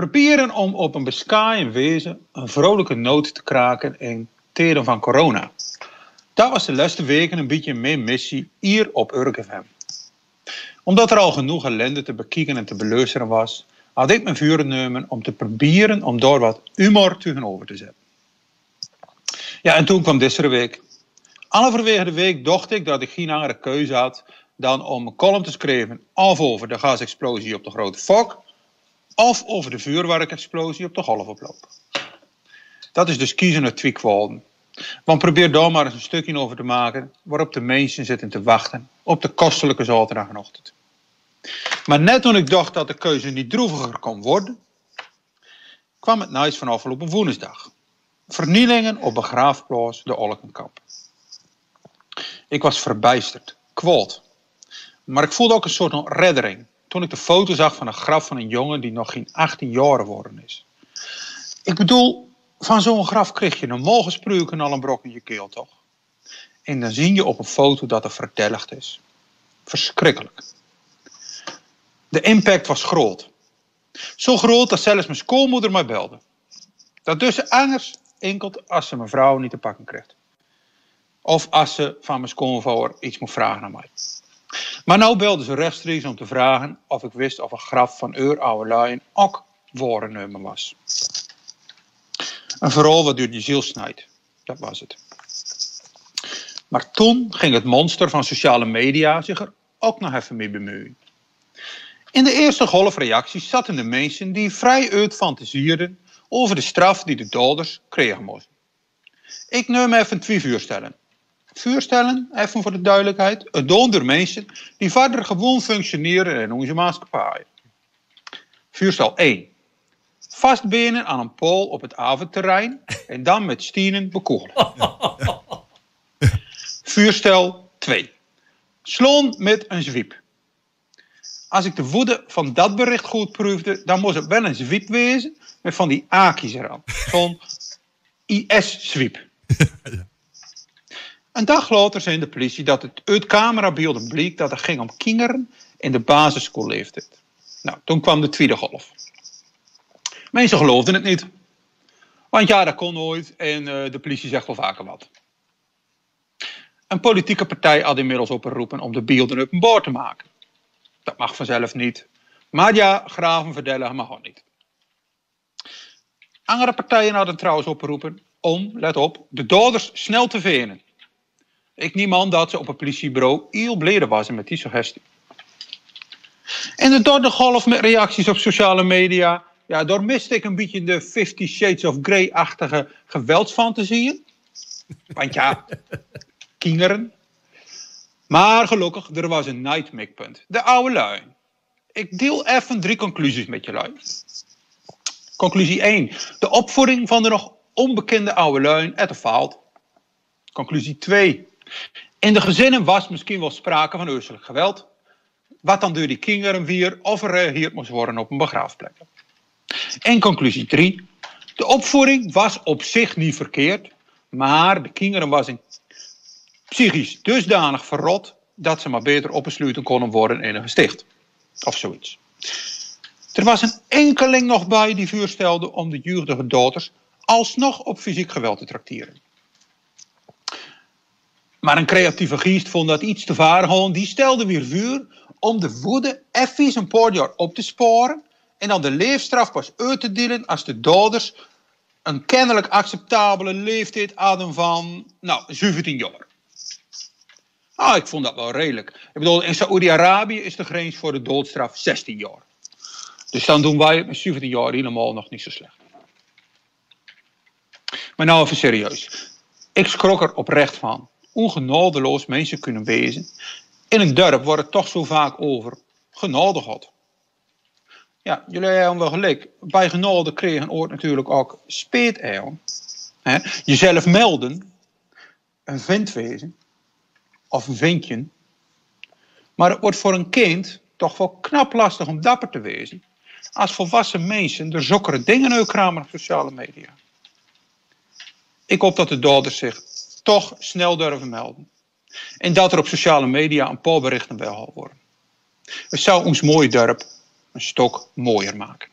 Proberen om op een beschaaien wezen een vrolijke noot te kraken in tijden van corona. Dat was de laatste weken een beetje mijn missie hier op Urk FM. Omdat er al genoeg ellende te bekijken en te beluisteren was, had ik mijn vuur genomen om te proberen om door wat humor tegenover te zetten. Ja, en toen kwam deze week. Halverwege de week dacht ik dat ik geen andere keuze had dan om een column te schrijven of over de gasexplosie op de Grote Fok of over de vuurwerkexplosie op de golfoploop. Dat is dus kiezen uit twee kwalden. Want probeer daar maar eens een stukje over te maken waarop de mensen zitten te wachten op de kostelijke zaterdagenochtend. Maar net toen ik dacht dat de keuze niet droeviger kon worden, kwam het nieuws van afgelopen woensdag. Vernielingen op begraafplaats de Olkenkamp. Ik was verbijsterd, kwaad. Maar ik voelde ook een soort reddering toen ik de foto zag van een graf van een jongen die nog geen 18 jaar geworden is. Ik bedoel, van zo'n graf kreeg je normaal gesproken al een brok in je keel, toch? En dan zie je op een foto dat er verdelgd is. Verschrikkelijk. De impact was groot. Zo groot dat zelfs mijn schoolmoeder mij belde. Dat dus angers enkel als ze mijn vrouw niet te pakken krijgt. Of als ze van mijn schoonvouwer iets moet vragen aan mij. Maar nou belde ze rechtstreeks om te vragen of ik wist of een graf van Eur Oude ook nummer was. Een verhaal wat door je ziel snijdt. Dat was het. Maar toen ging het monster van sociale media zich er ook nog even mee bemoeien. In de eerste golf reacties zaten de mensen die vrij uit fantasieerden over de straf die de doders kregen moesten. Ik neem even twee vuurstellen. Vuurstellen, even voor de duidelijkheid, het doen door mensen die verder gewoon functioneren in onze maatschappij. Vuurstel 1. Vastbenen aan een pool op het avondterrein en dan met stienen bekogelen. Vuurstel 2. Sloon met een zwiep. Als ik de woede van dat bericht goed proefde, dan moest het wel een zwiep wezen met van die aakjes eraan. Zo'n IS-zwiep. Een dag later zei de politie dat het uit camerabeelden bleek dat het ging om kinderen in de basisschoolleeftijd. Nou, toen kwam de tweede golf. Mensen geloofden het niet. Want ja, dat kon nooit en uh, de politie zegt wel vaker wat. Een politieke partij had inmiddels opgeroepen om de beelden openbaar te maken. Dat mag vanzelf niet. Maar ja, graven verdelen mag ook niet. Andere partijen hadden trouwens opgeroepen om, let op, de daders snel te venen. Ik neem aan dat ze op een politiebureau heel blij was met die suggestie. En de derde golf met reacties op sociale media. Ja, daar miste ik een beetje de Fifty Shades of Grey-achtige geweldsfantasieën. Want ja, kinderen. Maar gelukkig, er was een nightmake-punt. De oude lui. Ik deel even drie conclusies met je lui. Conclusie 1. De opvoeding van de nog onbekende oude lui het faalt. Conclusie 2. In de gezinnen was misschien wel sprake van uiterlijk geweld. Wat dan door die kinderen weer of gereageerd moest worden op een begraafplek. En conclusie 3. De opvoeding was op zich niet verkeerd. Maar de kinderen was psychisch dusdanig verrot dat ze maar beter opgesloten konden worden in een gesticht. Of zoiets. Er was een enkeling nog bij die vuurstelde om de jeugdige dochters alsnog op fysiek geweld te tracteren. Maar een creatieve geest vond dat iets te varen. Die stelde weer vuur om de woede even een paar jaar op te sporen en dan de leefstraf pas uit te delen als de daders een kennelijk acceptabele leeftijd hadden van nou, 17 jaar. Ah, ik vond dat wel redelijk. Ik bedoel, in Saoedi-Arabië is de grens voor de doodstraf 16 jaar. Dus dan doen wij met 17 jaar helemaal nog niet zo slecht. Maar nou even serieus. Ik schrok er oprecht van hoe genadeloos mensen kunnen wezen. In een dorp wordt het toch zo vaak over genade God. Ja, jullie hebben wel gelijk. Bij genade kregen oort natuurlijk ook speet Jezelf melden, een vent wezen, of een ventje. Maar het wordt voor een kind toch wel knap lastig om dapper te wezen. Als volwassen mensen de zokkere dingen uitkramen op sociale media. Ik hoop dat de daders zich toch snel durven melden. En dat er op sociale media een paar berichten wel worden. Het zou ons mooie dorp een stok mooier maken.